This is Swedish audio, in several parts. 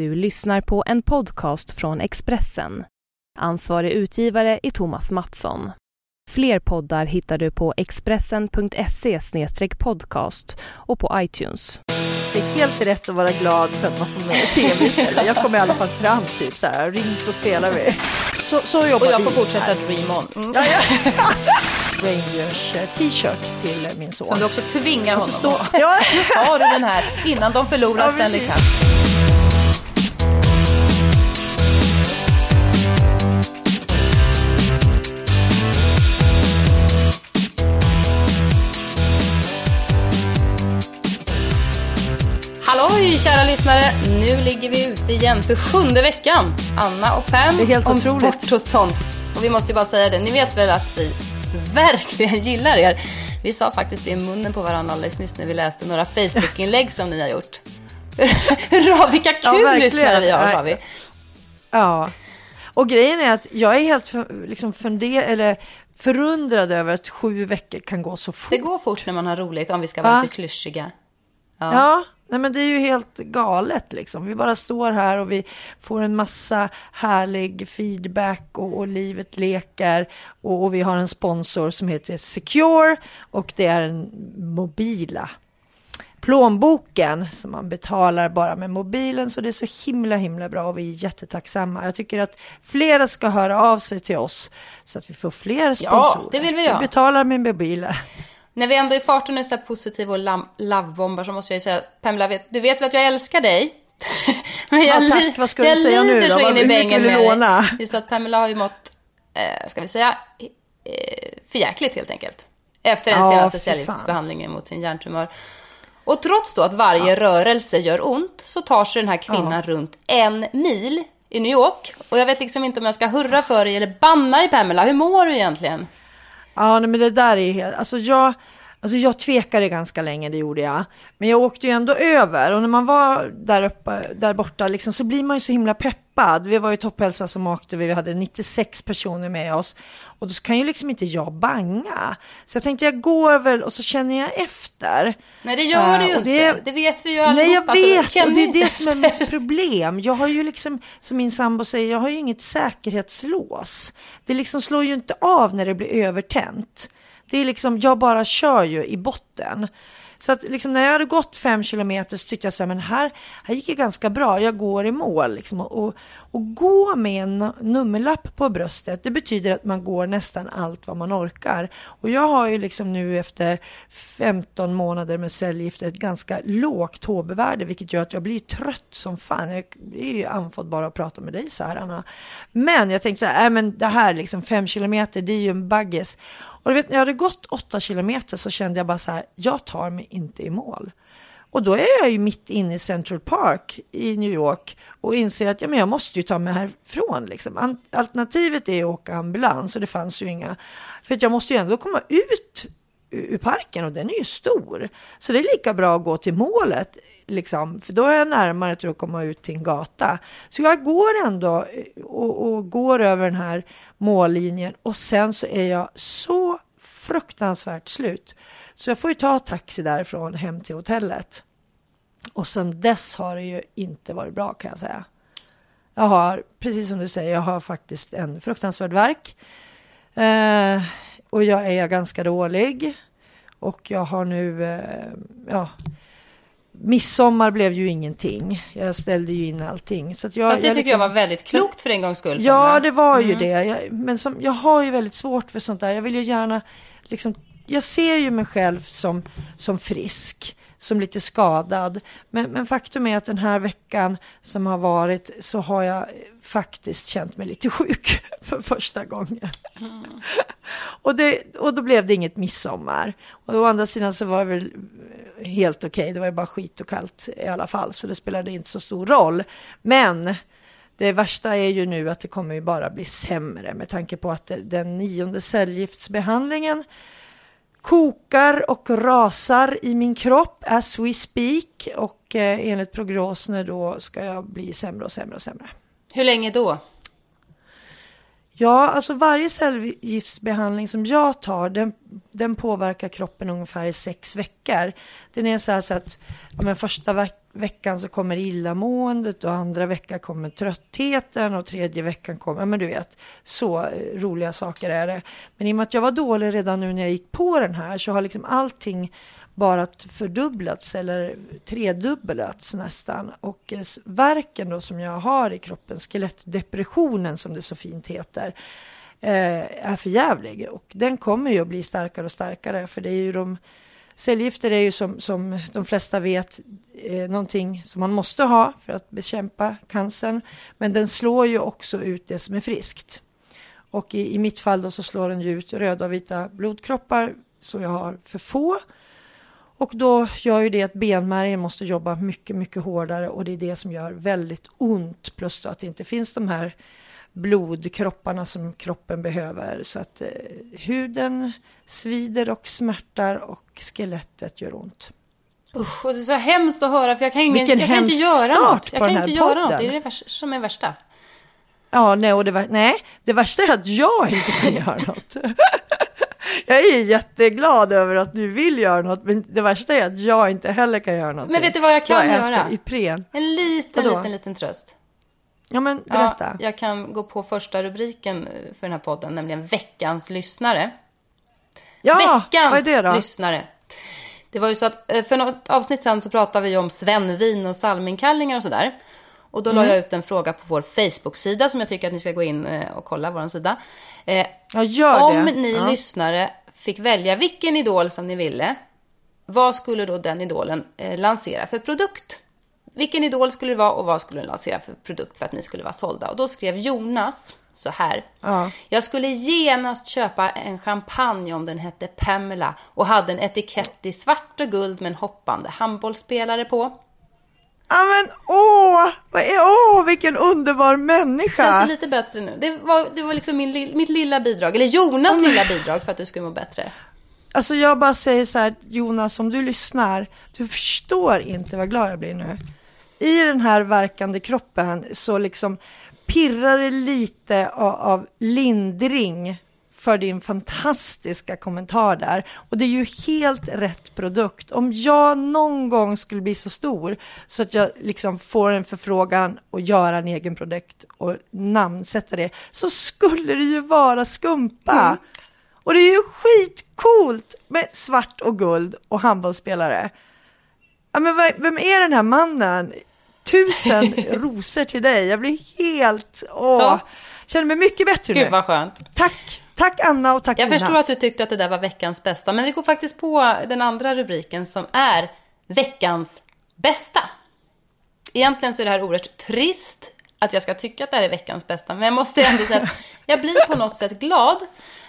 Du lyssnar på en podcast från Expressen. Ansvarig utgivare är Thomas Mattsson. Fler poddar hittar du på expressen.se podcast och på iTunes. Det är helt rätt att vara glad för att man får med tv istället. Jag kommer i alla fall fram typ så här, ring så spelar vi. Så, så jobbar Och jag får vi fortsätta här. dream on. Mm. Ja, ja. Rangers eh, t-shirt till min son. Som du också tvingar honom att ja, ha. Har du den här innan de förlorar Ja, Stanley. Cup? Halloj kära lyssnare! Nu ligger vi ute igen för sjunde veckan. Anna och Pam Det är helt om otroligt. sport och sånt. Och vi måste ju bara säga det, ni vet väl att vi verkligen gillar er. Vi sa faktiskt det i munnen på varandra alldeles nyss när vi läste några Facebook-inlägg som ni har gjort. Hurra, vilka Ja, kul verkligen. lyssnare vi har, sa vi. ja. Och grejen är att jag är helt för, liksom funder, eller förundrad över att sju veckor kan gå så fort. Det går fort när man har roligt, om vi ska vara Va? lite klyschiga. Ja, nej men det är ju helt galet liksom. Vi bara står här och vi får en massa härlig feedback och, och livet leker. Och, och vi har en sponsor som heter Secure och det är en mobila plånboken som man betalar bara med mobilen. Så det är så himla himla bra och vi är jättetacksamma. Jag tycker att flera ska höra av sig till oss så att vi får fler sponsorer. det vill vi göra. Vi betalar med mobilen. När vi ändå i farten är så här positiva och lovebombar så måste jag ju säga, Pamela, vet, du vet väl att jag älskar dig? Men Ja, tack. Vad ska du jag säga nu då? så in i bängen med du dig. låna? Är så att Pamela har ju mått, eh, ska vi säga, eh, förjäkligt helt enkelt. Efter den Ja, senaste cellgiftsbehandlingen mot sin hjärntumör. Och trots då att varje rörelse gör ont så tar sig den här kvinnan runt en mil i New York. Och jag vet liksom inte om jag ska hurra för dig eller banna dig Pamela. Hur mår du egentligen? Ja, nej, men det där är helt, alltså jag, alltså jag tvekade ganska länge, det gjorde jag. Men jag åkte ju ändå över och när man var där uppe, där borta liksom, så blir man ju så himla peppad. Vi var ju Topphälsa som åkte, vi hade 96 personer med oss och då kan ju liksom inte jag banga. Så jag tänkte jag går över och så känner jag efter. Nej, det gör du ju Eh, och inte. det- Det, vet vi ju Nej, allihopa. jag att du vet, och det är det som är mitt problem. Jag har ju liksom, som min sambo säger, jag har ju inget säkerhetslås. Det liksom slår ju inte av när det blir övertänt. Det är liksom, jag bara kör ju i botten. Så att liksom när jag hade gått fem kilometer så tyckte jag så här, men här, här gick det ganska bra, jag går i mål. Liksom. Och, och, och gå med en nummerlapp på bröstet, det betyder att man går nästan allt vad man orkar. Och jag har ju liksom nu efter 15 månader med cellgifter ett ganska lågt HB-värde, vilket gör att jag blir trött som fan. Jag är ju andfådd bara att prata med dig så här, Anna. Men jag tänkte så här, äh, men det här liksom fem kilometer, det är ju en baggis. Och du vet, när jag hade gått åtta kilometer så kände jag bara så här, jag tar mig inte i mål. Och då är jag ju mitt inne i Central Park i New York och inser att ja, men jag måste ju ta mig härifrån. Liksom. Alternativet är att åka ambulans och det fanns ju inga. För att jag måste ju ändå komma ut ur parken och den är ju stor. Så det är lika bra att gå till målet, liksom, för då är jag närmare till att komma ut till en gata. Så jag går ändå eh, och, och går över den här mållinjen och sen så är jag så fruktansvärt slut. Så jag får ju ta taxi därifrån hem till hotellet. Och sen dess har det ju inte varit bra kan jag säga. Jag har, precis som du säger, jag har faktiskt en fruktansvärd verk. Eh, och jag är ganska dålig. Och jag har nu, eh, ja, midsommar blev ju ingenting. Jag ställde ju in allting. Så att jag, Fast det jag tycker liksom- jag var väldigt klokt för en gångs skull. Ja, det var ju det. Jag, men som, jag har ju väldigt svårt för sånt där. Jag vill ju gärna, liksom, jag ser ju mig själv som, som frisk, som lite skadad. Men, men faktum är att den här veckan som har varit så har jag faktiskt känt mig lite sjuk för första gången. och, det, och då blev det inget midsommar. Och å andra sidan så var det väl helt okej. Det var ju bara skit och kallt i alla fall, så det spelade inte så stor roll. Men det värsta är ju nu att det kommer ju bara bli sämre med tanke på att den nionde cellgiftsbehandlingen kokar och rasar i min kropp as we speak och eh, enligt prognoserna då ska jag bli sämre och sämre och sämre. Hur länge då? Ja, alltså varje cellgiftsbehandling som jag tar, den, den påverkar kroppen ungefär i sex veckor. Den är så här så att ja, men första veck- veckan så kommer illamåendet och andra veckan kommer tröttheten och tredje veckan kommer, ja men du vet, så eh, roliga saker är det. Men i och med att jag var dålig redan nu när jag gick på den här så har liksom allting bara fördubblats eller tredubblats nästan. Och eh, verken då som jag har i kroppen, skelettdepressionen som det så fint heter, eh, är för jävlig. Och den kommer ju att bli starkare och starkare för det är ju de Cellgifter är ju som, som de flesta vet eh, någonting som man måste ha för att bekämpa cancern. Men den slår ju också ut det som är friskt. Och i, i mitt fall då så slår den ju ut röda och vita blodkroppar som jag har för få. Och då gör ju det att benmärgen måste jobba mycket, mycket hårdare och det är det som gör väldigt ont. Plus att det inte finns de här blodkropparna som kroppen behöver. Så att eh, huden svider och smärtar och skelettet gör ont. Usch, och det är så hemskt att höra för jag kan, ingen, jag kan inte göra något. Jag kan inte göra podden. något. Det är det värsta, som är värsta. Ja, nej, och det, var, nej, det värsta är att jag inte kan göra något. Jag är jätteglad över att du vill göra något, men det värsta är att jag inte heller kan göra något. Men vet du vad jag kan jag göra? Ipren. En liten, Vadå? liten, liten tröst. Ja, men berätta. Ja, jag kan gå på första rubriken för den här podden, nämligen veckans lyssnare. Ja, veckans vad är det då? lyssnare. Det var ju så att eh, för något avsnitt sen så pratade vi om Svenvin och salminkallingar och sådär. Och då la Mm. jag ut en fråga på vår Facebook-sida som jag tycker att ni ska gå in eh, och kolla vår sida. Eh, Ja, gör om det. ni ja. lyssnare fick välja vilken idol som ni ville, vad skulle då den idolen eh, lansera för produkt? Vilken idol skulle det vara och vad skulle den lansera för produkt för att ni skulle vara sålda? Och då skrev Jonas så här. Ja. Jag skulle genast köpa en champagne om den hette Pamela och hade en etikett i svart och guld med en hoppande handbollsspelare på. Ja, men åh, vad är, åh, vilken underbar människa. Känns det lite bättre nu? Det var, det var liksom min, mitt lilla bidrag, eller Jonas lilla bidrag för att du skulle må bättre. Alltså jag bara säger så här, Jonas, om du lyssnar, du förstår inte vad glad jag blir nu. I den här verkande kroppen så liksom pirrar det lite av, av lindring för din fantastiska kommentar där. Och det är ju helt rätt produkt. Om jag någon gång skulle bli så stor så att jag liksom får en förfrågan och göra en egen produkt och namnsätta det, så skulle det ju vara skumpa. Och det är ju skitcoolt med svart och guld och handbollsspelare. Ja, men vem är den här mannen? Tusen rosor till dig. Jag blir helt, åh, Ja. känner mig mycket bättre Gud nu. vad skönt. Tack, tack Anna och tack Jag Jonas. förstår att du tyckte att det där var veckans bästa, men vi går faktiskt på den andra rubriken som är veckans bästa. Egentligen så är det här oerhört trist att jag ska tycka att det här är veckans bästa, men jag måste ändå säga att jag blir på något sätt glad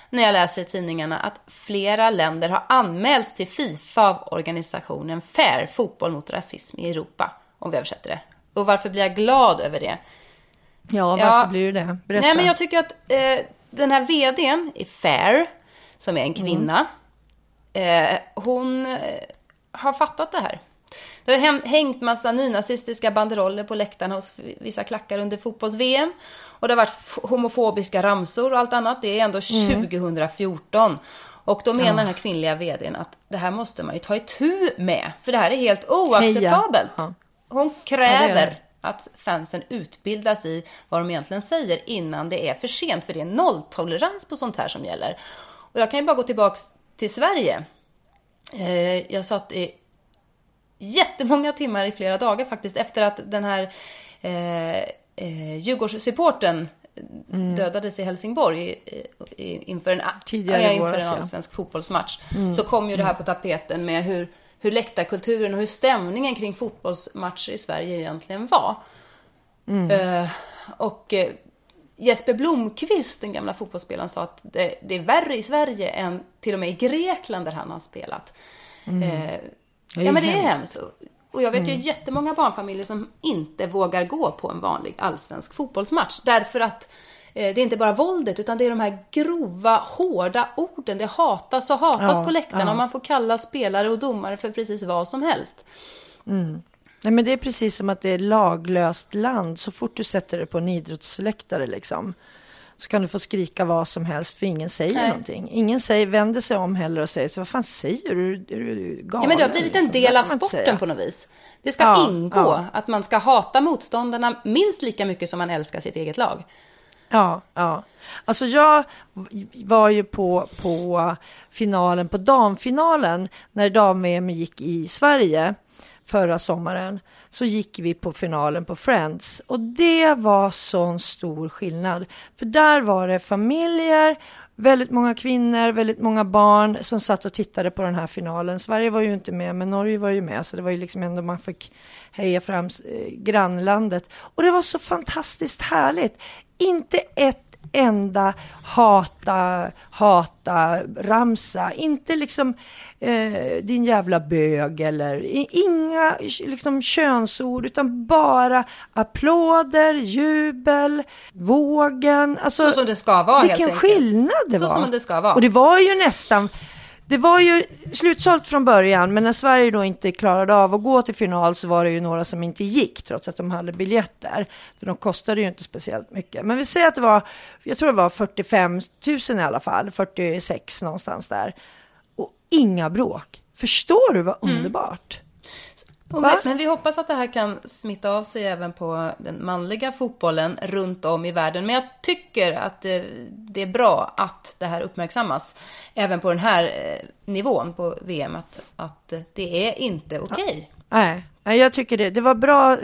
när jag läser i tidningarna att flera länder har anmälts till Fifa av organisationen FAIR, Fotboll mot rasism i Europa, om vi översätter det. Och varför blir jag glad över det? Ja, varför Ja. blir du det? Berätta. Nej, men jag tycker att eh, den här vdn i Fair, som är en kvinna, eh, hon eh, har fattat det här. Det har hängt massa nynazistiska banderoller på läktarna hos vissa klackar under fotbolls-VM. Och det har varit homofobiska ramsor och allt annat. Det är ändå 2014. Och då menar den här kvinnliga vdn att det här måste man ju ta itu med. För det här är helt oacceptabelt. Ja. Hon Ja, kräver. Att fansen utbildas i vad de egentligen säger innan det är för sent. För det är nolltolerans på sånt här som gäller. Och jag kan ju bara gå tillbaks till Sverige. Eh, jag satt i jättemånga timmar i flera dagar faktiskt efter att den här eh, eh, Djurgårdssupporten dödades i Helsingborg i, i, inför en, Tidigare ja, inför en ja. allsvensk fotbollsmatch. Så kom ju det här på tapeten med hur, hur läktarkulturen och hur stämningen kring fotbollsmatcher i Sverige egentligen var. Eh, och eh, Jesper Blomqvist, den gamla fotbollsspelaren, sa att det, det är värre i Sverige än till och med i Grekland där han har spelat. Eh, är ja, men det är hemskt. Och jag vet ju jättemånga barnfamiljer som inte vågar gå på en vanlig allsvensk fotbollsmatch. Därför att eh, det är inte bara våldet, utan det är de här grova, hårda orden. Det hatas och hatas Ja, på läktarna ja. och man får kalla spelare och domare för precis vad som helst. Nej, men det är precis som att det är laglöst land så fort du sätter det på en idrottsläktare liksom. Så kan du få skrika vad som helst för ingen säger Nej. någonting. Ingen säger, vänder sig om heller och säger så vad fan säger du? Är du galen? Ja, men det har blivit en liksom? del av sporten på något vis. Det ska Ja, ingå ja. att man ska hata motståndarna minst lika mycket som man älskar sitt eget lag. Ja, ja. Alltså jag var ju på, på finalen, på damfinalen, när dam-VM gick i Sverige förra sommaren. Så gick vi på finalen på Friends och det var sån stor skillnad. För där var det familjer, väldigt många kvinnor, väldigt många barn som satt och tittade på den här finalen. Sverige var ju inte med, men Norge var ju med, så det var ju liksom ändå man fick heja fram eh, grannlandet. Och det var så fantastiskt härligt. Inte ett enda hata, hata, ramsa. Inte liksom eh, din jävla bög eller inga liksom könsord utan bara applåder, jubel, vågen. Alltså, Så som det ska vara helt vilken enkelt. skillnad det Så var. som det ska vara. Och det var ju nästan det var ju slutsålt från början, men när Sverige då inte klarade av att gå till final så var det ju några som inte gick, trots att de hade biljetter. För de kostade ju inte speciellt mycket. Men vi säger att det var, jag tror det var 45 000 i alla fall, 46 någonstans där. Och inga bråk. Förstår du vad Mm. underbart? Va? Vi, men vi hoppas att det här kan smitta av sig även på den manliga fotbollen runt om i världen. Men jag tycker att eh, det är bra att det här uppmärksammas. Även på den här eh, nivån på VM. Att, att eh, det är inte okej. Nej, nej, jag tycker det. Det var bra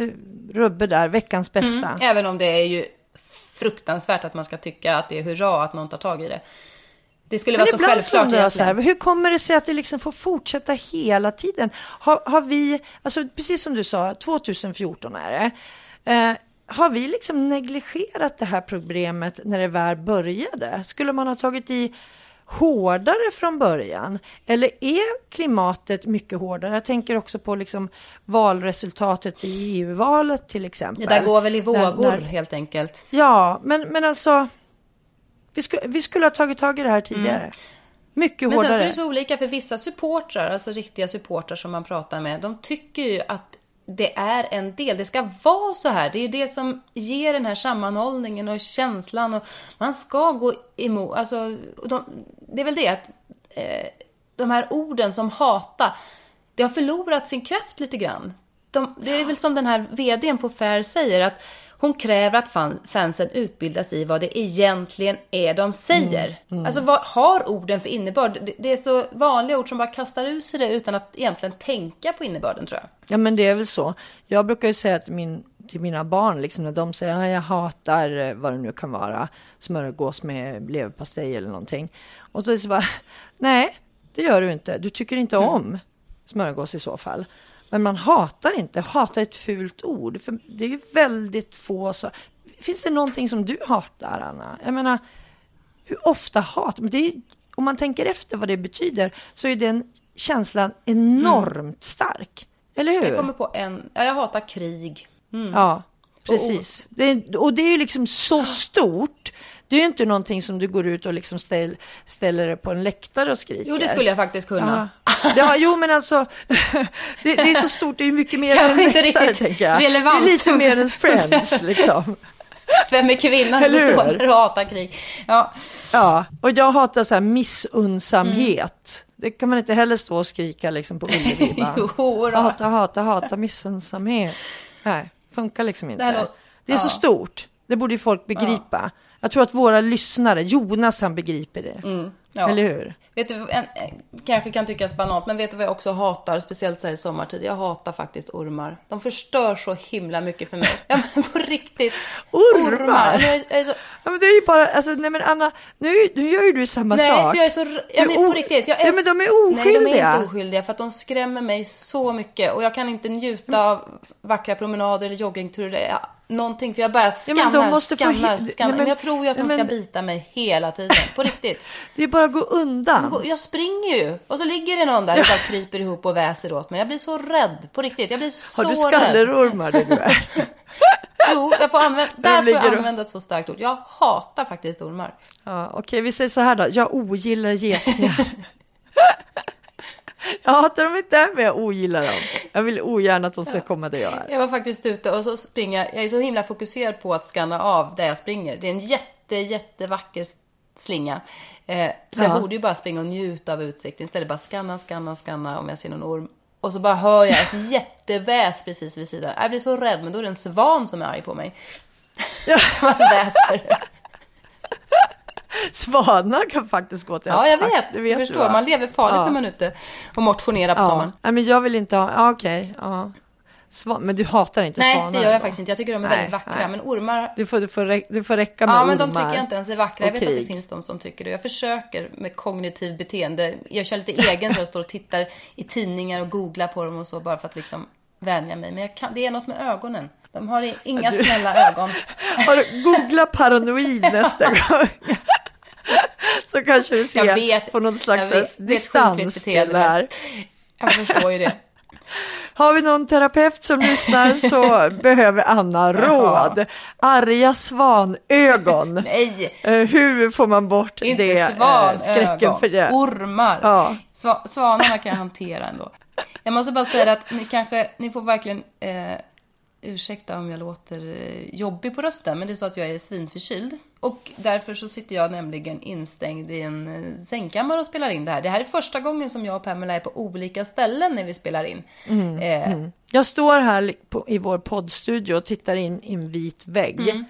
rubbe där, veckans bästa. Även om det är ju fruktansvärt att man ska tycka att det är hurra att någon tar tag i det. Det skulle vara så självklart jag så här, hur kommer det sig att det liksom får fortsätta hela tiden? Har, har vi, alltså precis som du sa, 2014 är det. Eh, har vi liksom negligerat det här problemet när det väl började? Skulle man ha tagit i hårdare från början? Eller är klimatet mycket hårdare? Jag tänker också på liksom valresultatet i EU-valet till exempel. Det där går väl i När- vågor när- helt enkelt. Ja, men, men alltså, vi, sku, vi skulle ha tagit tag i det här tidigare. Mycket Mm. Men sen så är hårdare. det så olika för vissa supportrar, alltså riktiga supportrar som man pratar med, de tycker ju att det är en del, det ska vara så här. Det är ju det som ger den här sammanhållningen och känslan och man ska gå emot, alltså de, det är väl det att eh, de här orden som hata, det har förlorat sin kraft lite grann. De, det är väl som den här vdn på Fair säger att hon kräver att fan, fansen utbildas i vad det egentligen är de säger. Alltså vad har orden för innebörd? Det, det är så vanliga ord som bara kastar ur sig det utan att egentligen tänka på innebörden tror jag. Ja, men det är väl så. Jag brukar ju säga till, min, till mina barn, liksom, när de säger att jag hatar eh, vad det nu kan vara, smörgås med leverpastej eller någonting. Och så är det så bara, nej, det gör du inte. Du tycker inte om smörgås i så fall. Men man hatar inte, hata är ett fult ord. För det är ju väldigt få så. Finns det någonting som du hatar, Anna? Jag menar, hur ofta hat? Men det är, om man tänker efter vad det betyder så är den känslan enormt stark. Eller hur? Jag kommer på en, ja, jag hatar krig. Ja, precis. Det är, och det är ju liksom så stort. Det är ju inte någonting som du går ut och liksom ställ, ställer dig på en läktare och skriker. Jo, det skulle jag faktiskt kunna. Ja. ja, jo men alltså, det, det är så stort, det är mycket mer Kanske än en inte läktare, riktigt tänker jag. relevant. Det är lite mer än Friends liksom. Vem är kvinnan som står där och hatar krig? Ja, Ja, och jag hatar så här missunnsamhet. Det kan man inte heller stå och skrika liksom på då. Hata, hata, hata missunnsamhet. Nej, funkar liksom inte. Det Det, här lå- är så ja. stort. Det borde ju folk begripa. Jag tror att våra lyssnare, Jonas han begriper det. Mm, ja. Eller hur? Vet du, en, en, kanske kan tyckas banalt, men vet du vad jag också hatar, speciellt så här i sommartid? Jag hatar faktiskt ormar. De förstör så himla mycket för mig. Ja, men på riktigt. Ormar? Men Jag, är- jag är så, Ja, men det är ju bara, alltså, nej men Anna, nu, nu gör ju du samma nej, sak. för jag är så... Ja, men på riktigt. Jag är Ja, men de är s- Nej, de är oskyldiga. inte oskyldiga, för att de skrämmer mig så mycket. Och jag kan inte njuta av vackra promenader eller joggingturer. eller Någonting, för jag bara Ja, skannar, men få skannar, skannar. Nej, men, men- jag tror ju att de nej, ska bita mig hela tiden. På riktigt. Det är bara att gå undan. Gå- Jag springer ju. Och så ligger det någon där och bara kryper ihop och väser åt mig. Jag blir så rädd. På riktigt. Jag blir så Har du rädd. skallerormar det du är? Jo, jag får använda, där får jag använda ett så starkt ord. Jag hatar faktiskt ormar. Ja, Okej, vi säger så här då. Jag ogillar getingar. Jag hatar dem inte, men jag ogillar dem. Jag vill ogärna att de ska komma där jag är. Jag var faktiskt ute och så springer jag. Jag är så himla fokuserad på att scanna av där jag springer. Det är en jätte, jättevacker slinga. Eh, så jag Ja. borde ju bara springa och njuta av utsikten. Istället bara scanna, scanna, scanna om jag ser någon orm. Och så bara hör jag ett jätteväs precis vid sidan. Jag blir så rädd, men då är det en svan som är arg på mig. Ja. Vad väser. Svanar kan faktiskt gå till Ja, jag vet. det vet förstår. va? Man lever farligt Ja. när man är ute och motionerar på Ja, sommaren. Nej, men jag vill inte ha, ja, okej, ja. Svan, men du hatar inte Nej, svanar? det gör jag ändå? faktiskt inte. Jag tycker de är Nej, väldigt vackra. nej. Men ormar... Du får, du får, rä- du får räcka med Ja, men de ormar tycker jag inte ens är vackra. Jag vet att det finns de som tycker det. Jag försöker med kognitiv beteende. Jag kör lite egen så jag står och tittar i tidningar och googlar på dem och så bara för att liksom vänja mig. Men jag kan, det är något med ögonen. De har inga Du- snälla ögon. Har du, googla paranoid nästa gång. Så kanske du ser Jag vet. på någon slags Jag vet. Distans till det här. Jag förstår ju det. Har vi någon terapeut som lyssnar så behöver Anna råd. Arga svanögon. Nej, Eh, Hur får man bort inte det? eh, svanögon. Skräcken för det. Ormar. Ja. Sva, svanarna kan jag hantera ändå. Jag måste bara säga att ni kanske, ni får verkligen eh, ursäkta om jag låter eh, jobbig på rösten, men det är så att jag är svinförkyld. Och därför så sitter jag nämligen instängd i en eh, sängkammare och spelar in det här. Det här är första gången som jag och Pamela är på olika ställen när vi spelar in. Mm, Eh, Jag står här på, i vår poddstudio och tittar in i en vit vägg. Mm.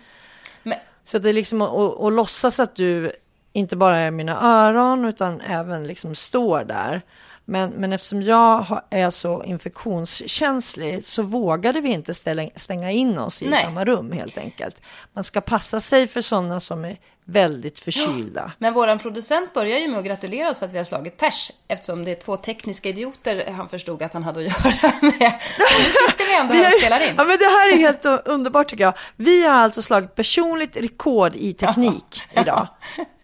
Men, Så det är liksom att låtsas att du inte bara är mina öron utan även liksom står där. Men, men eftersom jag är så infektionskänslig så vågade vi inte ställa, stänga in oss i Nej. samma rum helt enkelt. Man ska passa sig för sådana som är väldigt förkylda. men våran producent börjar ju med att gratulera oss för att vi har slagit pers. Eftersom det är två tekniska idioter han förstod att han hade att göra med. Och nu sitter vi ändå här och spelar in. Ja, men det här är helt underbart tycker jag. Vi har alltså slagit personligt rekord i teknik idag.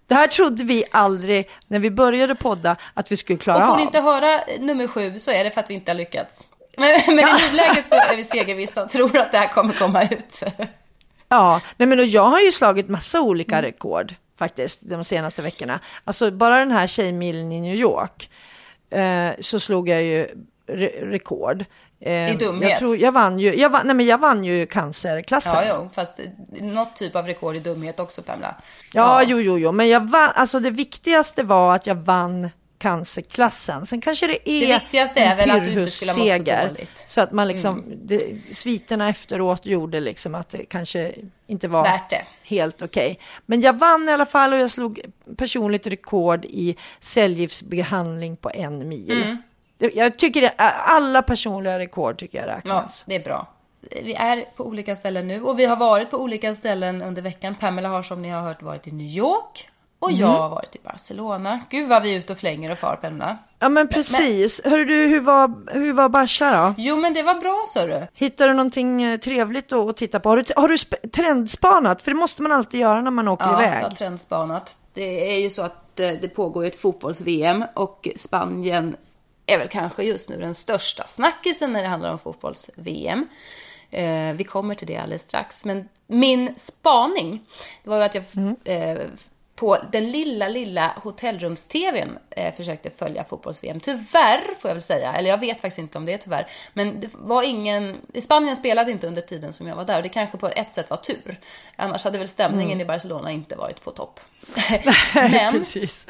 Det här trodde vi aldrig när vi började podda att vi skulle klara Och får av. ni inte höra nummer sju så är det för att vi inte har lyckats. Men, men i nuläget så är vi segervissa och tror att det här kommer komma ut. Ja, nej men och jag har ju slagit massa olika Mm. rekord faktiskt de senaste veckorna. Alltså bara den här tjejmilen i New York eh, så slog jag ju re- rekord. Eh, I dumhet. Jag, tror, jag, vann ju, jag, vann, nej men jag vann ju cancerklassen. Ja, jo, fast något typ av rekord i dumhet också, Pamela. Ja, jo, jo, jo, men jag vann, alltså det viktigaste var att jag vann cancerklassen. Sen kanske det är Det viktigaste är väl att du inte skulle ha mått så dåligt. Mm. Så att man liksom, det, sviterna efteråt gjorde liksom att det kanske inte var Värt det. helt okej. Men jag vann i alla fall och jag slog personligt rekord i cellgiftsbehandling på en mil. Mm. Jag tycker det, alla personliga rekord tycker jag Ja, räknas. det är bra. Vi är på olika ställen nu och vi har varit på olika ställen under veckan. Pamela har som ni har hört varit i New York och jag Mm. har varit i Barcelona. Gud vad vi är ute och flänger och far, Pamela. Ja men precis. Hörru du, hur var, hur var Barca då? Jo, men det var bra, så du. Hittar du någonting eh, trevligt att titta på? Har du, har du sp- trendspanat? För det måste man alltid göra när man åker Ja, iväg. jag har trendspanat. Det är ju så att eh, det pågår ett fotbolls-VM och Spanien är väl kanske just nu den största snackisen när det handlar om fotbolls-VM. Eh, vi kommer till det alldeles strax. Men min spaning, det var ju att jag eh, på den lilla, lilla hotellrums-tvn eh, försökte följa fotbolls-VM. Tyvärr, får jag väl säga, eller jag vet faktiskt inte om det är tyvärr, men det var ingen... Spanien spelade inte under tiden som jag var där och det kanske på ett sätt var tur. Annars hade väl stämningen i Barcelona inte varit på topp. men Precis.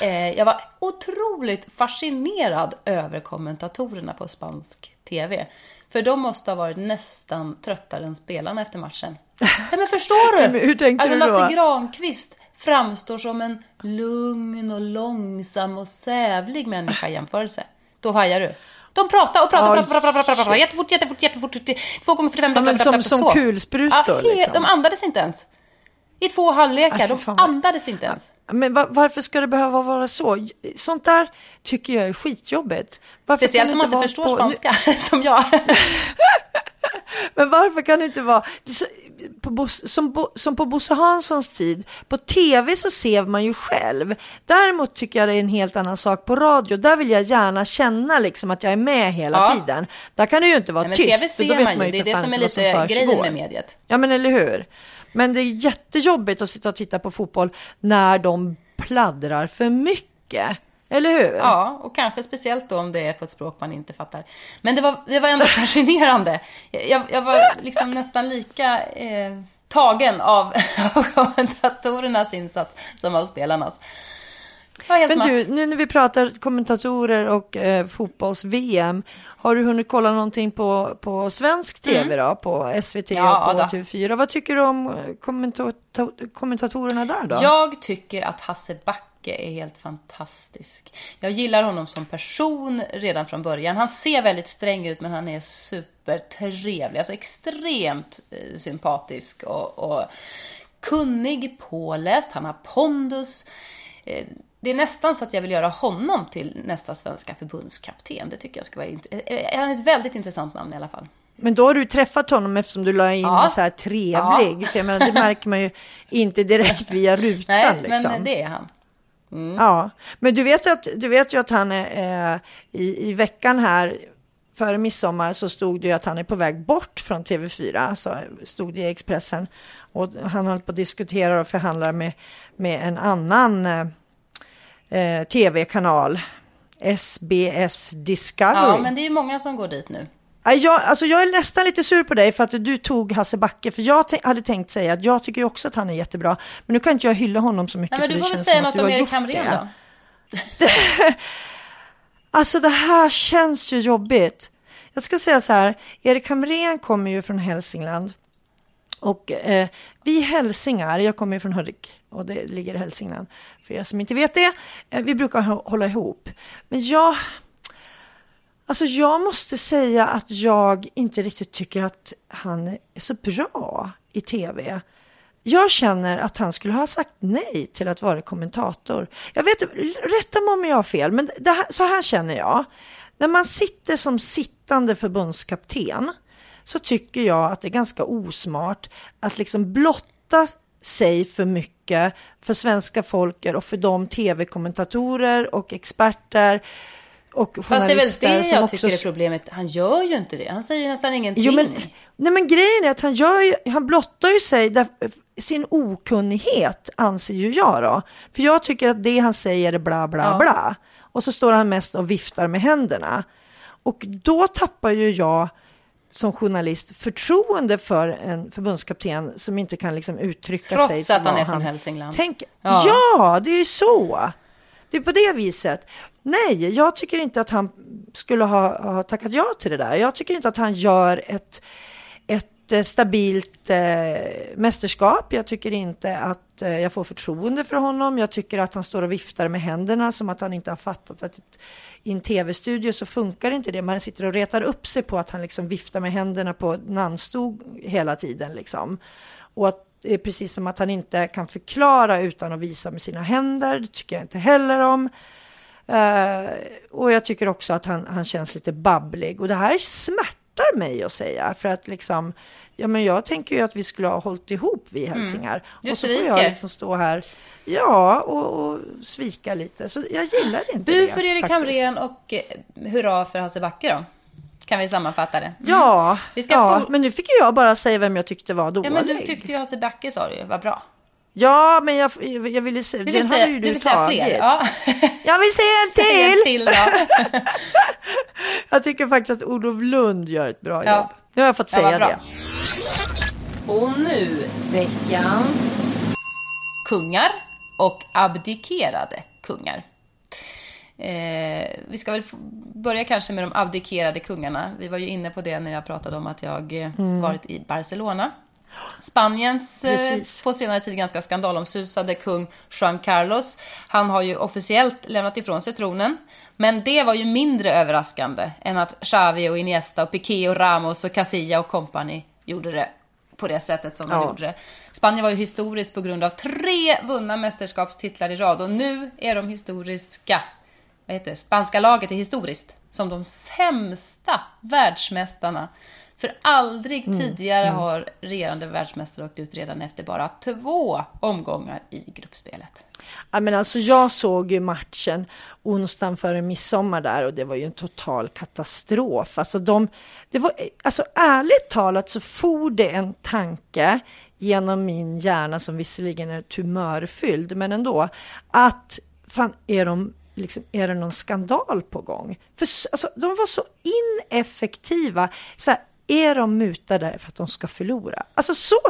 Eh, jag var otroligt fascinerad över kommentatorerna på spansk TV. För de måste ha varit nästan tröttare än spelarna efter matchen. Nej, men förstår du? Men hur tänkte alltså, du då? Lasse Granqvist framstår som en lugn och långsam och sävlig människa i jämförelse. Då hajar du. De pratar och pratar, Oj, pratar, pratar, pratar, pratar, pratar, jättefort, jättefort, jättefort, 2,45, Ja, men som, som kulsprutor Ja, liksom. de andades inte ens. I två halvlekar, de andades inte ens. Men va- varför ska det behöva vara så? Sånt där tycker jag är skitjobbigt. Varför Speciellt om man inte förstår på- spanska, som jag. Men varför kan det inte vara som, som på Bosse Hanssons tid? På tv så ser man ju själv. Däremot tycker jag det är en helt annan sak på radio. Där vill jag gärna känna liksom att jag är med hela Ja. tiden. Där kan det ju inte vara Nej, men tyst. TV ser man ju, det är det som är lite vad grejen med mediet. Ja men eller hur. Men det är jättejobbigt att sitta och titta på fotboll när de pladdrar för mycket. Eller hur? Ja, och kanske speciellt då om det är på ett språk man inte fattar. Men det var, det var ändå fascinerande. Jag, jag var liksom nästan lika eh, tagen av kommentatorernas insats som av spelarnas. Men du, nu när vi pratar kommentatorer och eh, fotbolls-VM, har du hunnit kolla någonting på, på svensk tv mm. då, på SVT ja, och på TV4? Vad tycker du om kommentatorerna där då? Jag tycker att Hasse Backe är helt fantastisk. Jag gillar honom som person redan från början. Han ser väldigt sträng ut, men han är supertrevlig. Alltså extremt eh, sympatisk och, och kunnig, påläst. Han har pondus. Eh, det är nästan så att jag vill göra honom till nästa svenska förbundskapten. Det tycker jag skulle vara... Eh, han är ett väldigt intressant namn i alla fall. Men då har du träffat honom eftersom du la in ja. så här trevlig. Ja. För jag menar, det märker man ju inte direkt via rutan. Nej, liksom. men det är han. Mm. Ja, men du vet ju att, du vet ju att han är eh, i, i veckan här före midsommar så stod det ju att han är på väg bort från TV4, så stod det i Expressen. Och han håller på att diskutera och förhandla med, med en annan eh, eh, tv-kanal, SBS Discovery. Ja, men det är många som går dit nu. Jag, alltså jag är nästan lite sur på dig för att du tog Hasse Backe, för jag hade tänkt säga att jag tycker också att han är jättebra, men nu kan inte jag hylla honom så mycket. Nej, men du får väl säga något om Erik Hamrén då? alltså det här känns ju jobbigt. Jag ska säga så här, Erik Hamrén kommer ju från Hälsingland. Och eh, vi hälsingar, jag kommer ju från Hudik och det ligger i Hälsingland för er som inte vet det. Eh, vi brukar hålla ihop. Men jag, alltså jag måste säga att jag inte riktigt tycker att han är så bra i tv. Jag känner att han skulle ha sagt nej till att vara kommentator. Jag vet, rätta mig om jag har fel, men här, så här känner jag. När man sitter som sittande förbundskapten så tycker jag att det är ganska osmart att liksom blotta sig för mycket för svenska folket och för de tv-kommentatorer och experter och. Fast det är väl det jag också... tycker är problemet. Han gör ju inte det. Han säger nästan ingenting. Jo, men, nej men grejen är att han, gör ju, han blottar ju sig där, sin okunnighet anser ju jag då. För jag tycker att det han säger är bla bla ja. bla. Och så står han mest och viftar med händerna. Och då tappar ju jag som journalist förtroende för en förbundskapten som inte kan liksom uttrycka Trots sig. Trots att han är från Hälsingland. Tänk, ja. ja, det är ju så. Det är på det viset. Nej, jag tycker inte att han skulle ha, ha tackat ja till det där. Jag tycker inte att han gör ett, ett stabilt eh, mästerskap. Jag tycker inte att eh, jag får förtroende för honom. Jag tycker att han står och viftar med händerna som att han inte har fattat att ett, i en tv-studio så funkar inte det. Man sitter och retar upp sig på att han liksom viftar med händerna på Nanstog hela tiden liksom. Och att det är precis som att han inte kan förklara utan att visa med sina händer. Det tycker jag inte heller om. Uh, och jag tycker också att han, han känns lite babblig. Och det här smärtar mig att säga. För att liksom, ja men jag tänker ju att vi skulle ha hållit ihop vi mm. hälsingar. Mm. Och så får jag liksom stå här Ja, och, och, svika lite. Så jag gillar inte Bu det. Bu för Erik Hamrén och eh, hurra för Hasse Backe då. Kan vi sammanfatta det? Mm. Ja, vi ska ja få... men nu fick jag bara säga vem jag tyckte var dålig. Ja, men du tyckte ju Hasse Backe sa du ju, var bra. Ja, men jag, jag ville säga, du vill säga, du vill säga fler? Ja. Jag vill säga en till! Säg en till jag tycker faktiskt att Olof Lund gör ett bra ja. jobb. Nu har jag fått säga det. Och nu veckans kungar och abdikerade kungar. Eh, vi ska väl börja kanske med de abdikerade kungarna. Vi var ju inne på det när jag pratade om att jag eh, mm. varit i Barcelona. Spaniens eh, på senare tid ganska skandalomsusade kung Juan Carlos. Han har ju officiellt lämnat ifrån sig tronen. Men det var ju mindre överraskande än att Xavi och Iniesta och Piqué och Ramos och Casilla och company gjorde det på det sättet som ja. de gjorde det. Spanien var ju historiskt på grund av tre vunna mästerskapstitlar i rad och nu är de historiska, vad heter det, spanska laget är historiskt som de sämsta världsmästarna. För aldrig mm. tidigare mm. har regerande världsmästare åkt ut redan efter bara två omgångar i gruppspelet. Ja, men alltså jag såg ju matchen onsdagen före midsommar där och det var ju en total katastrof. Alltså, de, det var, alltså ärligt talat så for det en tanke genom min hjärna som visserligen är tumörfylld, men ändå, att fan är de liksom, är det någon skandal på gång? För alltså, de var så ineffektiva. Så här, är de mutade för att de ska förlora? Alltså så,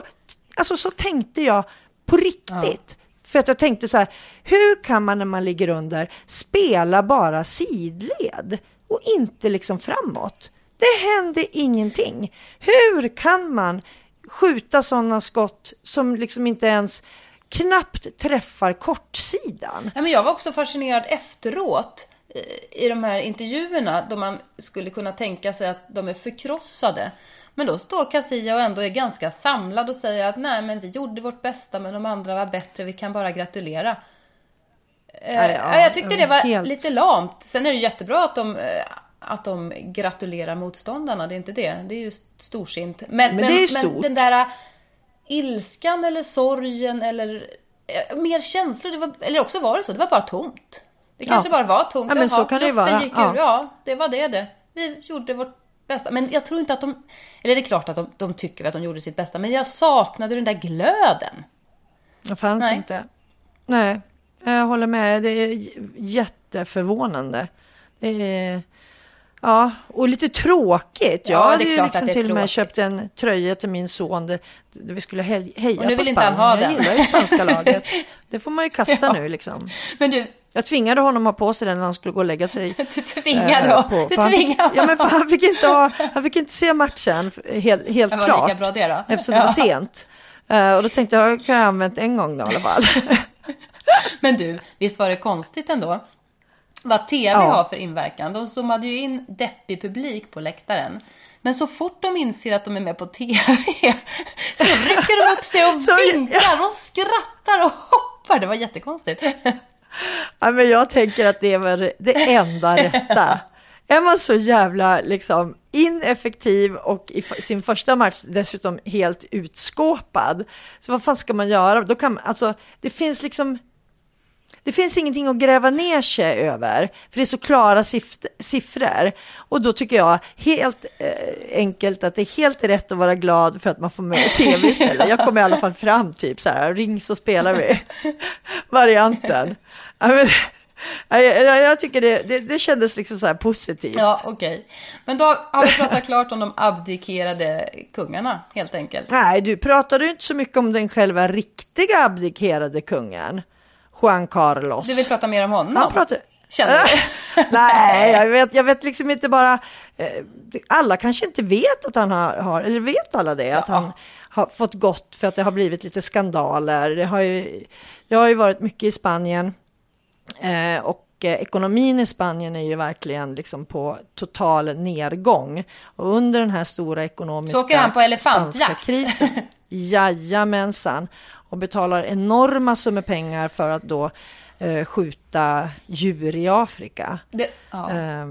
alltså, så tänkte jag på riktigt. Ja. För att jag tänkte så här, hur kan man när man ligger under spela bara sidled och inte liksom framåt? Det hände ingenting. Hur kan man skjuta sådana skott som liksom inte ens knappt träffar kortsidan? Men jag var också fascinerad efteråt i de här intervjuerna då man skulle kunna tänka sig att de är förkrossade. Men då står Casilla och ändå är ganska samlad och säger att nej, men vi gjorde vårt bästa, men de andra var bättre, vi kan bara gratulera. Ja, ja, ja jag tyckte det var helt... lite lamt. Sen är det jättebra att de, eh, att de gratulerar motståndarna, det är inte det. Det är ju storsint. Men, men, men, men den där eh, ilskan eller sorgen eller eh, mer känslor, var, eller också var det så, det var bara tomt. Det kanske bara var tomt. Ja, men Jaha, så kan det vara. gick ur, ja, det var det det. Vi gjorde vårt bästa. Men jag tror inte att de... Eller det är klart att de, de tycker att de gjorde sitt bästa, men jag saknade den där glöden. Det fanns Nej. inte. Nej, jag håller med. Det är jätteförvånande. Det är... Ja, och lite tråkigt. Jag ja, hade ju liksom till och med köpt en tröja till min son där, vi skulle heja och nu på vill Spanien. Inte han ha den. Jag gillar ju spanska laget. Det får man ju kasta ja. nu liksom. Men du, jag tvingade honom att ha på sig den när han skulle gå och lägga sig. Du tvingade eh, på, du tvingade han, Ja, men han fick inte, ha, han fick inte se matchen helt, helt var klart. Lika bra det då. Eftersom ja. det var sent. Uh, och då tänkte jag, kan jag använt en gång då i alla fall. men du, visst var det konstigt ändå? Vad tv ja. har för inverkan. De zoomade ju in deppig publik på läktaren. Men så fort de inser att de är med på tv så rycker de upp sig och vinkar och skrattar och hoppar. Det var jättekonstigt. Ja, men jag tänker att det är det enda rätta. Är man så jävla liksom, ineffektiv och i sin första match dessutom helt utskåpad, så vad fan ska man göra? Då kan alltså, det finns liksom det finns ingenting att gräva ner sig över, för det är så klara siffror. Och då tycker jag helt eh, enkelt att det är helt rätt att vara glad för att man får med tv istället. Jag kommer i alla fall fram typ så här, ring så spelar vi, varianten. Jag, jag, jag tycker det, det, det, kändes liksom så här positivt. Ja, okej. Okay. Men då har vi pratat klart om de abdikerade kungarna, helt enkelt. Nej, du pratade ju inte så mycket om den själva riktiga abdikerade kungen. Juan Carlos. Du vill prata mer om honom? Han pratar... Känner du? Nej, jag vet, jag vet liksom inte bara... Eh, alla kanske inte vet att han har, har eller vet alla det? Ja. Att han har fått gått för att det har blivit lite skandaler. Det har ju, jag har ju varit mycket i Spanien eh, och eh, ekonomin i Spanien är ju verkligen liksom på total nedgång. Och under den här stora ekonomiska Så åker han på elefantjakt? krisen. Jajamensan och betalar enorma summor pengar för att då eh, skjuta djur i Afrika. Det, ja. eh,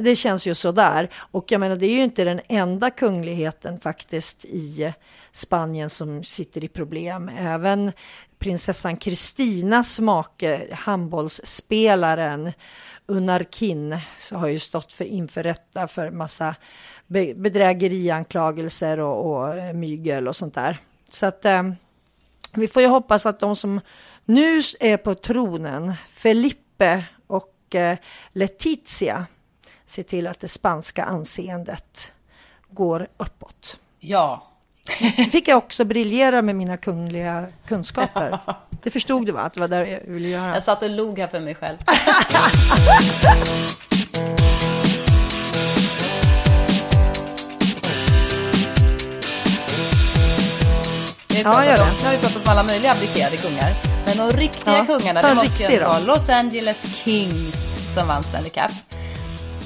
det känns ju sådär. Och jag menar, det är ju inte den enda kungligheten faktiskt i Spanien som sitter i problem. Även prinsessan Kristinas make, handbollsspelaren Unarkin, så har ju stått för inför rätta för massa bedrägerianklagelser och, och mygel och sånt där. Så att eh, vi får ju hoppas att de som nu är på tronen, Felipe och eh, Letizia, ser till att det spanska anseendet går uppåt. Ja. fick jag också briljera med mina kungliga kunskaper. Det förstod du va? Att det var där jag ville göra. Jag satt och log här för mig själv. ja, gör det. Nu har vi pratat om alla möjliga abdikerade kungar. Men de riktiga ja, kungarna, det måste ju vara Los Angeles Kings som vann Stanley Cup.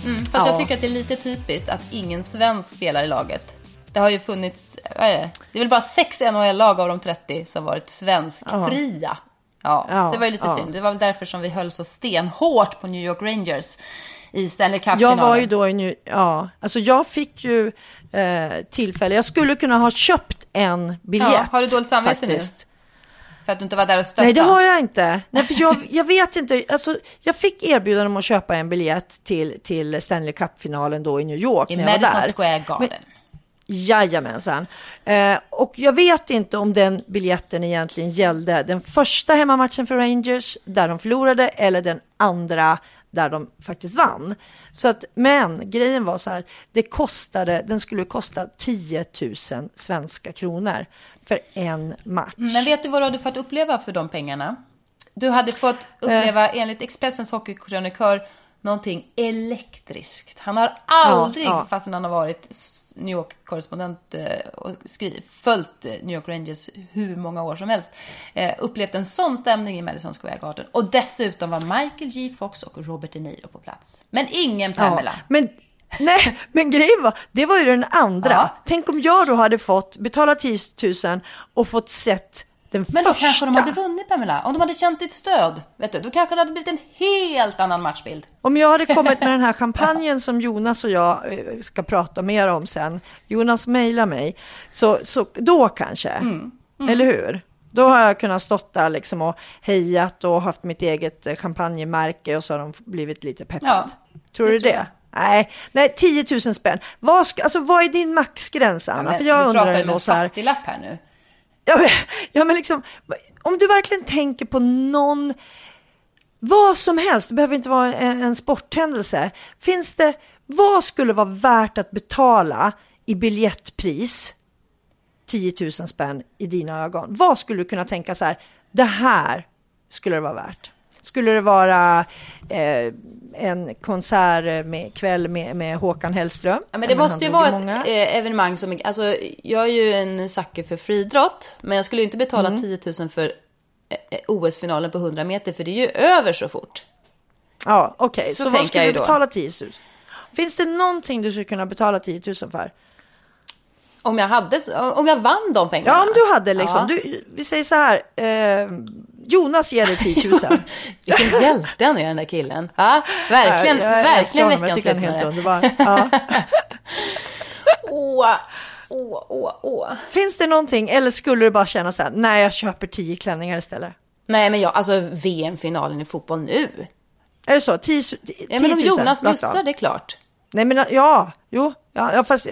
Mm, fast ja. jag tycker att det är lite typiskt att ingen svensk spelar i laget. Det har ju funnits, vad är det? Det är väl bara sex NHL-lag av de 30 som varit svenskfria. Ja. ja, så det var ju lite ja. synd. Det var väl därför som vi höll så stenhårt på New York Rangers i Stanley Cup-finalen. Jag var ju då i New, ja, alltså jag fick ju eh, tillfälle, jag skulle kunna ha köpt en biljett. Ja, har du dåligt samvete nu? För att du inte var där och stöttade? Nej, det har jag inte. Nej, för jag, jag vet inte. Alltså, jag fick erbjudande om att köpa en biljett till, till Stanley Cup-finalen då i New York. I Madison Square Garden. Men, Jajamensan. Eh, och jag vet inte om den biljetten egentligen gällde den första hemmamatchen för Rangers där de förlorade eller den andra där de faktiskt vann. Så att, men grejen var så här, det kostade, den skulle kosta 10 000 svenska kronor för en match. Men vet du vad du hade fått uppleva för de pengarna? Du hade fått uppleva, eh. enligt Expressens hockeykrönikör, någonting elektriskt. Han har aldrig, ja, ja. fastän han har varit New York-korrespondent eh, och skriv, följt eh, New York Rangers hur många år som helst, eh, upplevt en sån stämning i Madison Square Garden. Och dessutom var Michael J Fox och Robert De Niro på plats. Men ingen Pamela. Ja, men... Nej, men grejen var, det var ju den andra. Ja. Tänk om jag då hade fått betala 10 000 och fått sett den Men då första. kanske de hade vunnit Pamela. Om de hade känt ditt stöd, vet du, då kanske det hade blivit en helt annan matchbild. Om jag hade kommit med den här champagnen som Jonas och jag eh, ska prata mer om sen. Jonas mejlar mig. Så, så då kanske, mm. Mm. eller hur? Då har jag kunnat stått där liksom och hejat och haft mitt eget eh, champagnemärke och så har de blivit lite peppade. Ja, tror du det? Nej, nej, 10 000 spänn. Vad, ska, alltså, vad är din maxgräns, Anna? Ja, För jag undrar pratar ju med en fattiglapp här nu. Ja men, ja, men liksom, om du verkligen tänker på någon, vad som helst, det behöver inte vara en, en sporthändelse. Finns det, vad skulle vara värt att betala i biljettpris? 10 000 spänn i dina ögon. Vad skulle du kunna tänka så här, det här skulle det vara värt? Skulle det vara eh, en konsert med kväll med, med Håkan Hellström? Ja, men det måste ju vara många. ett eh, evenemang som, alltså jag är ju en sucker för friidrott, men jag skulle inte betala mm. 10 000 för eh, eh, OS-finalen på 100 meter, för det är ju över så fort. Ja, okej, okay. så, så vad skulle du betala 10 000? Finns det någonting du skulle kunna betala 10 000 för? Om jag, hade, om jag vann de pengarna? Ja, om du hade liksom. Ja. Du, vi säger så här. Eh, Jonas ger dig 10 000. Vilken hjälte han är den där killen. Ja, verkligen, ja, jag verkligen veckans jag underbar. Ja. åh, åh, åh, åh. Finns det någonting, eller skulle du bara känna så här, nej jag köper 10 klänningar istället? Nej, men jag, alltså VM-finalen i fotboll nu. Är det så? 10 000? Ja, men om Jonas bjussar, det är klart. Nej, men ja, jo, ja, fast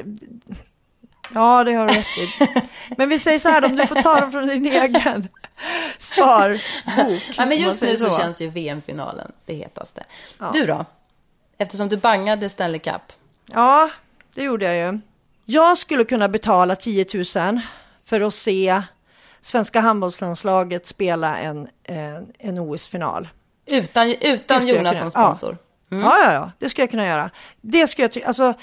Ja, det har du rätt i. Men vi säger så här, om du får ta dem från din egen sparbok. Ja, men just nu så, så känns ju VM-finalen det hetaste. Ja. Du då? Eftersom du bangade Stanley Cup. Ja, det gjorde jag ju. Jag skulle kunna betala 10 000 för att se svenska handbollslandslaget spela en, en, en OS-final. Utan, utan Jonas som sponsor? Ja. Mm. ja. ja, ja, det skulle jag kunna göra. Det skulle jag alltså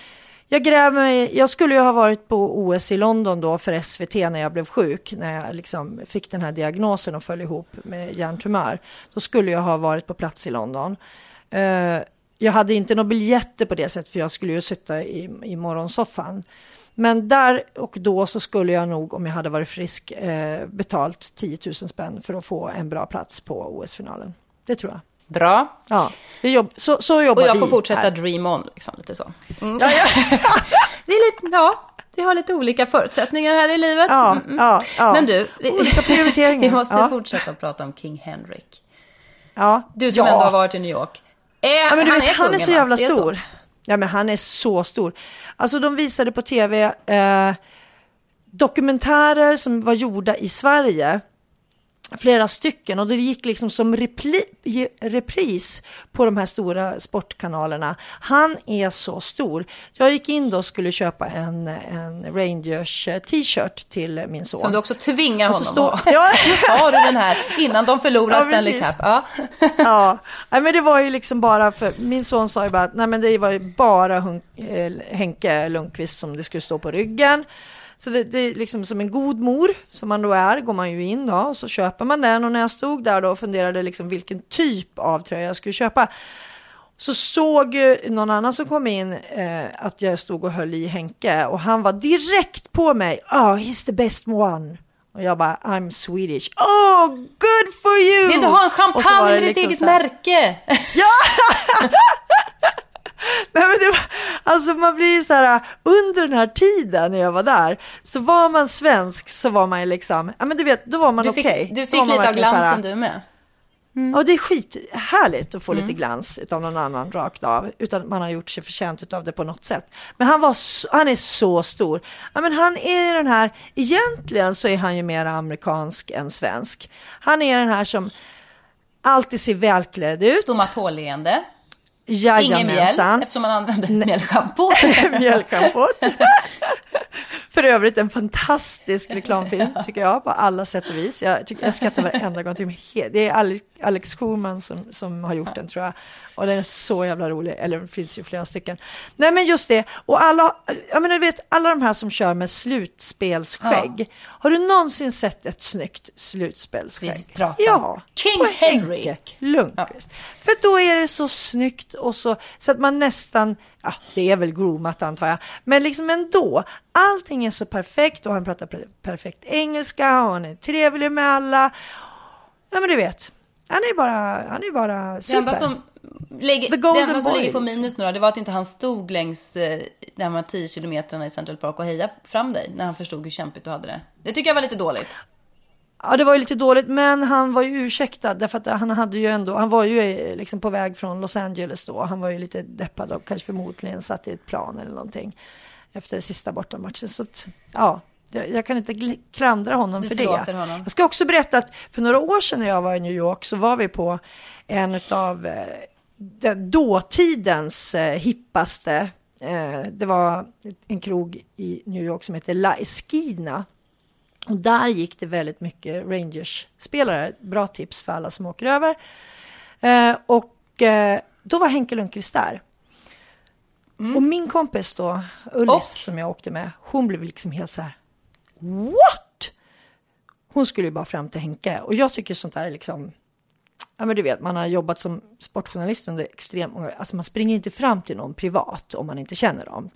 jag gräver mig, jag skulle ju ha varit på OS i London då för SVT när jag blev sjuk, när jag liksom fick den här diagnosen och föll ihop med hjärntumör. Då skulle jag ha varit på plats i London. Uh, jag hade inte några biljetter på det sättet för jag skulle ju sitta i, i morgonsoffan. Men där och då så skulle jag nog, om jag hade varit frisk, eh, betalt 10 000 spänn för att få en bra plats på OS-finalen. Det tror jag. Bra. Ja, vi jobb, så, så jobbar vi. Och jag får fortsätta här. dream on, liksom, lite så. Mm. Ja, ja. vi, är lite, ja, vi har lite olika förutsättningar här i livet. Ja, mm, mm. ja, ja. Men du, vi, olika prioriteringar. vi måste fortsätta prata om King Henrik. Ja. Du som ändå har varit i New York. Är, ja, men du han vet, är han är så jävla stor. Så. Ja, men han är så stor. Alltså de visade på tv eh, dokumentärer som var gjorda i Sverige flera stycken och det gick liksom som repli, repris på de här stora sportkanalerna. Han är så stor. Jag gick in då och skulle köpa en, en Rangers eh, t-shirt till min son. Som du också tvingar honom stå, att. Ja. har du den här innan de förlorar ja, Stanley Cup. Ja. ja, men det var ju liksom bara för min son sa ju bara att nej men det var ju bara eh, Henke Lundqvist som det skulle stå på ryggen. Så det, det, är liksom som en god mor som man då är, går man ju in då och så köper man den och när jag stod där då och funderade liksom vilken typ av tröja jag skulle köpa så såg någon annan som kom in eh, att jag stod och höll i Henke och han var direkt på mig. Oh, he's the best one. Och jag bara, I'm Swedish. Oh, good for you! Vill du ha en champagne med ditt liksom eget märke? Ja! Nej, men det var, alltså man blir så här, under den här tiden när jag var där, så var man svensk så var man ju liksom, ja men du vet, då var man okej. Okay. Du fick lite av glansen här, du med. Och det är skithärligt att få lite glans av någon annan rakt av, utan man har gjort sig förtjänt av det på något sätt. Men han, var så, han är så stor. Ja, men han är den här, egentligen så är han ju mer amerikansk än svensk. Han är den här som alltid ser välklädd ut. Stomatolleende. Ingen mjäll, Jajamensan. eftersom man använder mjällschampo. Mjölkschampot. För övrigt en fantastisk reklamfilm tycker jag på alla sätt och vis. Jag, tycker, jag skrattar varenda gång. Det är Alex, Schulman som, som har gjort den tror jag. Och den är så jävla rolig. Eller det finns ju flera stycken. Nej men just det. Och alla, jag menar, du vet, alla de här som kör med slutspelsskägg. Har du någonsin sett ett snyggt slutspelsskägg? Vi pratar ja. King Henry. Henke Lundqvist. För då är det så snyggt och så, så att man nästan, ja det är väl groomat antar jag, men liksom ändå, allting är så perfekt och han pratar per- perfekt engelska och han är trevlig med alla. Ja men du vet, han är bara, han är bara Det super. enda som, lägger, det enda som ligger på minus nu då, det var att inte han stod längs eh, de här 10 kilometrarna i Central Park och hejade fram dig när han förstod hur kämpigt du hade det. Det tycker jag var lite dåligt. Ja, det var ju lite dåligt, men han var ju ursäktad därför att han hade ju ändå, han var ju eh, liksom på väg från Los Angeles då. Han var ju lite deppad och kanske förmodligen satt i ett plan eller någonting efter sista bortamatchen. Så att, ja, jag, jag kan inte klandra honom Du för det. honom. Jag ska också berätta att för några år sedan när jag var i New York så var vi på en av eh, den dåtidens eh, hippaste eh, det var en krog i New York som heter La Esquina. Och där gick det väldigt mycket Rangers-spelare. Bra tips för alla som åker över. Eh, och eh, då var Henke Lundqvist där. Och min kompis då, Ullis, Och? som jag åkte med, hon blev liksom helt så här. What? Hon skulle ju bara fram till Henke. Och jag tycker sånt där är liksom... Ja men du vet, man har jobbat som sportjournalist under extremt många... Alltså man springer inte fram till någon privat om man inte känner dem.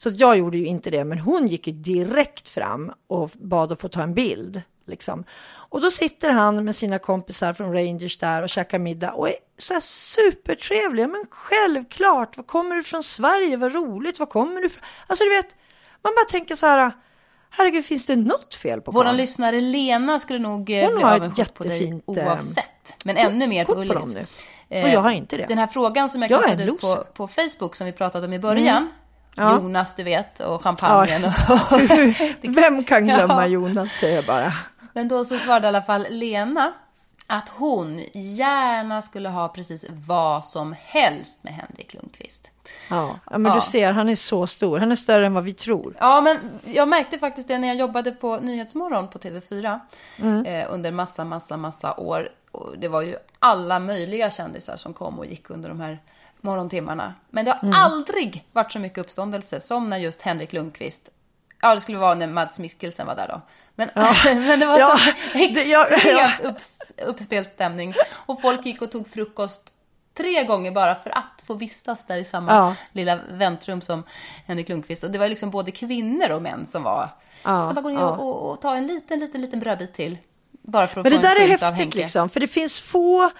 Så jag gjorde ju inte det, men hon gick ju direkt fram och bad att få ta en bild. Liksom. Och då sitter han med sina kompisar från Rangers där och käkar middag och är så här supertrevliga. Men självklart, var kommer du från Sverige? Vad roligt, var kommer du ifrån? Alltså du vet, man bara tänker så här, herregud, finns det något fel på Våran karln? lyssnare Lena skulle nog eh, Hon bli avundsjuk på dig eh, oavsett. Men ännu mer på Ullis. Eh, Och jag har inte det. Den här frågan som jag Jag kastade ut på, på Facebook som vi pratade om i början. Ja. Jonas, du vet, och champagnen. Och, Vem kan glömma. Jonas, säger jag bara. Men då så svarade i alla fall Lena att hon gärna skulle ha precis vad som helst med Henrik Lundqvist. Ja, men Ja. du ser, han är så stor. Han är större än vad vi tror. Ja, men jag märkte faktiskt det när jag jobbade på Nyhetsmorgon på TV4 eh, under massa, massa, massa år. Och det var ju alla möjliga kändisar som kom och gick under de här morgontimmarna. Men det har aldrig varit så mycket uppståndelse som när just Henrik Lundqvist Ja, det skulle vara när Mads Mikkelsen var där då. Men, men det var Ja, så det- ja, extremt ja. upps, uppspelt stämning. Och folk gick och tog frukost tre gånger bara för att få vistas där i samma Ja. lilla väntrum som Henrik Lundqvist. Och det var liksom både kvinnor och män som var, Ja, ska bara gå ner ja. och, och, och ta en liten, liten, liten brödbit till. Bara för att Men det få där en är häftigt liksom, för det finns få,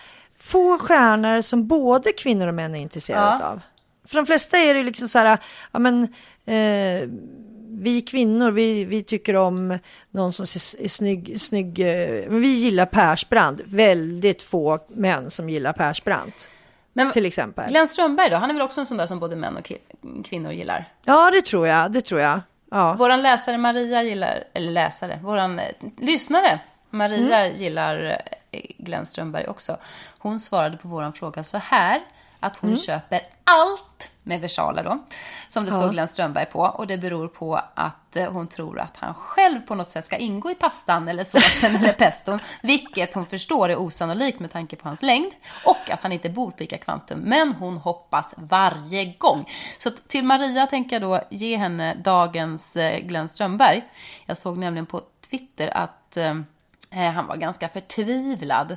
få stjärnor som både kvinnor och män är intresserade Ja. av. För de flesta är det liksom så här, ja men eh, vi kvinnor, vi, vi tycker om någon som är snygg, snygg eh, vi gillar Persbrandt. Väldigt få män som gillar Persbrandt, Men till exempel. Glenn Strömberg då, han är väl också en sån där som både män och kvinnor gillar? Ja, det tror jag, det tror jag. Ja. Våran läsare Maria gillar, eller läsare, våran eh, lyssnare Maria Mm. gillar eh, Glenn Strömberg också. Hon svarade på våran fråga så här, att hon Mm. köper allt med versaler då, som det står Ja. Glenn Strömberg på. Och det beror på att eh, hon tror att han själv på något sätt ska ingå i pastan eller såsen eller peston, vilket hon förstår är osannolikt med tanke på hans längd och att han inte bor på ICA Kvantum. Men hon hoppas varje gång. Så till Maria tänker jag då ge henne dagens eh, Glenn Strömberg. Jag såg nämligen på Twitter att han var ganska förtvivlad.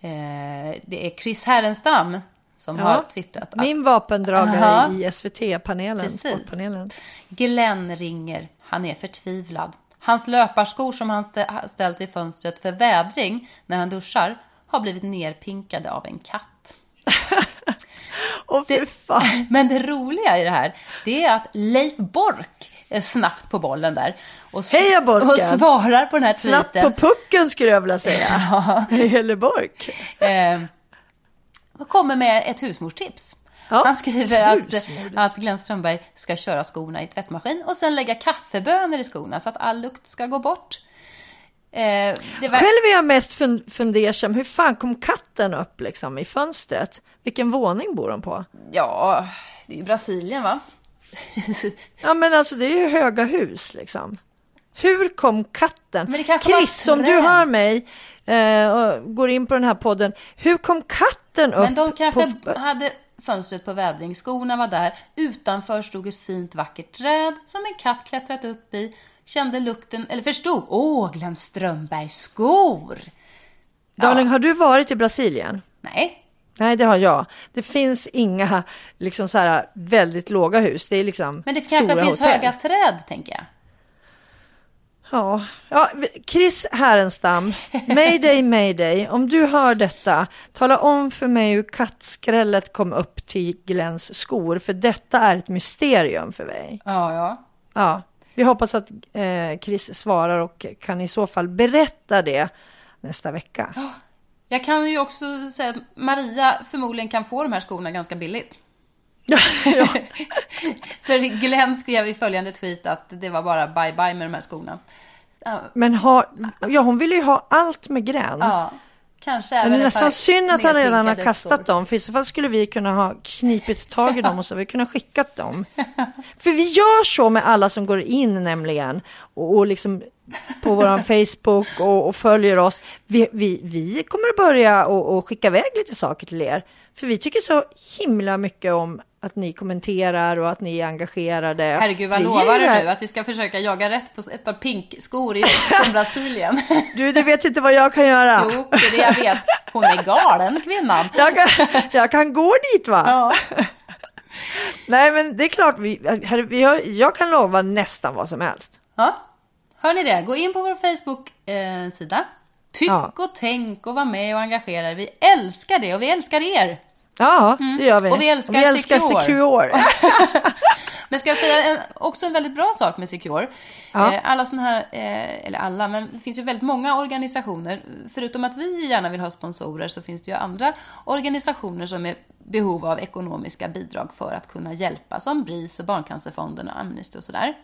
Eh, det är Chris Härenstam som har twittrat att Min vapendragare Aha. i SVT-panelen, sportpanelen. Glenn ringer. Han är förtvivlad. Hans löparskor som han ställt vid fönstret för vädring när han duschar har blivit nerpinkade av en katt. Fy Det-. Men det roliga i det här, det är att Leif Bork eh, snabbt på bollen där. Och, Heja, Borken! och svarar på den här Snabbt tweeten. på pucken skulle jag vilja säga. I Hilleborg. eh, och kommer med ett husmorstips. Ja, Han skriver att, att Glenn Strömberg ska köra skorna i tvättmaskin och sen lägga kaffebönor i skorna så att all lukt ska gå bort. Eh, det var, Själv är jag mest fun- fundersam, hur fan kom katten upp liksom i fönstret? Vilken våning bor de på? Ja, det är ju Brasilien va? Ja men alltså det är ju höga hus liksom. Hur kom katten? Men Chris, om du hör mig eh, och går in på den här podden, hur kom katten upp? Men de kanske på... hade fönstret på vädring, skorna var där, utanför stod ett fint vackert träd som en katt klättrat upp i, kände lukten, eller förstod, åh, Glenn Strömbergs skor! Darling, har du varit i Brasilien? Nej, Nej, det har jag. Det finns inga liksom så här väldigt låga hus. Det är liksom men det kanske finns hotell. höga träd, tänker jag. Ja, ja, Chris Härenstam, mayday, mayday. Om du hör detta, tala om för mig hur kattskrället kom upp till Glens skor, för detta är ett mysterium för mig. Ja, ja. Ja, vi hoppas att eh, Chris svarar och kan i så fall berätta det nästa vecka. Jag kan ju också säga att Maria förmodligen kan få de här skorna ganska billigt. ja. För Glenn skrev i följande tweet att det var bara bye bye med de här skorna. Ja, Men ha, ja, hon vill ju ha allt med gräns. ja kanske Men det är nästan synd att han redan har kastat skor. dem, för i så fall skulle vi kunna ha knipit tag i dem och så vi kunna skickat dem. För vi gör så med alla som går in nämligen, och, och liksom på vår Facebook och, och följer oss. Vi, vi, vi kommer att börja och, och skicka iväg lite saker till er, för vi tycker så himla mycket om att ni kommenterar och att ni är engagerade. Herregud, vad Vi lovar du gillar- nu? Att vi ska försöka jaga rätt på ett par pinkskor i- från Brasilien? Du, du vet inte vad jag kan göra. Jo, det är det jag vet. Hon är galen, kvinnan. Jag kan, jag kan gå dit va? Ja. Nej, men det är klart, vi, herre, vi har, jag kan lova nästan vad som helst. ja. Hör ni det? Gå in på vår Facebook-sida. Tyck Ja. och tänk och var med och engagera er. Vi älskar det och vi älskar er. Ja, det gör vi. Och vi älskar vi älskar Secure. Secure. Men ska jag säga en, också en väldigt bra sak med Secure? Ja. Eh, alla sådana här, eh, eller alla, men det finns ju väldigt många organisationer. Förutom att vi gärna vill ha sponsorer så finns det ju andra organisationer som är behov av ekonomiska bidrag för att kunna hjälpa. Som BRIS och Barncancerfonden och Amnesty och sådär.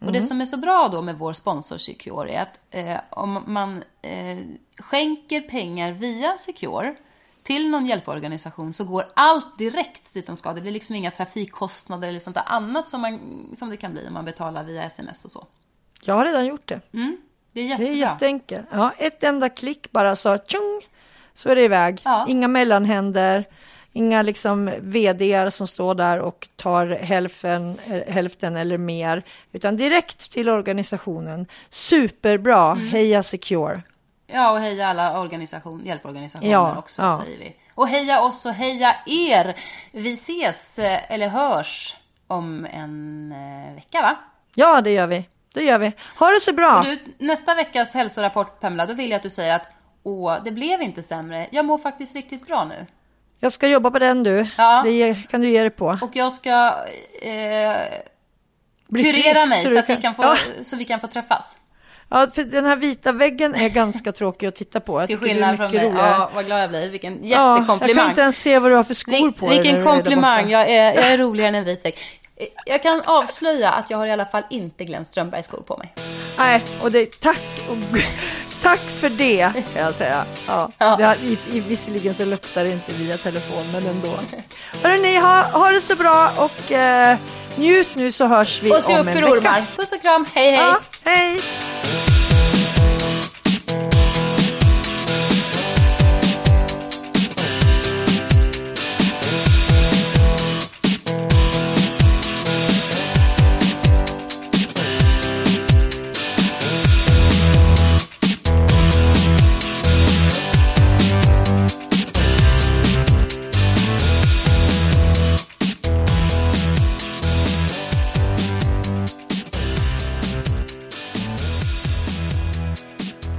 Och det som är så bra då med vår sponsor Secure är att eh, om man eh, skänker pengar via Secure till någon hjälporganisation så går allt direkt dit de ska. Det blir liksom inga trafikkostnader eller sånt där annat som, man, som det kan bli om man betalar via sms och så. Jag har redan gjort det. Mm, det är Det är jätteenkelt. Ja, ett enda klick bara så tjong, så är det iväg. Ja. Inga mellanhänder, inga liksom vd som står där och tar hälften, hälften eller mer, utan direkt till organisationen. Superbra, Mm. heja Secure. Ja, och heja alla organisation, hjälporganisationer Ja, också, ja. säger vi. Och heja oss och heja er! Vi ses, eh, eller hörs, om en eh, vecka, va? Ja, det gör vi. Det gör vi. Ha det så bra. Du, nästa veckas hälsorapport, Pamela, då vill jag att du säger att åh, det blev inte sämre. Jag mår faktiskt riktigt bra nu. Jag ska jobba på den du. Ja. Det kan du ge dig på. Och jag ska eh, kurera frisk mig så så, att vi kan- kan få, Ja. så vi kan få träffas. Ja, för den här vita väggen är ganska tråkig att titta på. Jag Till skillnad från mig. roligare. Ja, vad glad jag blir. Vilken Ja, jag jättekomplimang. kan inte ens se vad du har för skor Vil- på vilken komplimang. Jag är, jag är roligare än en vit vägg. Jag kan avslöja att jag har i alla fall inte Glenn Strömbergs skor på mig. Nej, och det, tack, och, tack för det kan jag säga. Ja, Ja. Har, i, i, visserligen så luktar det inte via telefon, men ändå. Hörrni, ha, ha det så bra och eh, njut nu så hörs vi Och se om upp en för vecka. ormar. Puss och kram. Hej hej. Ja, hej!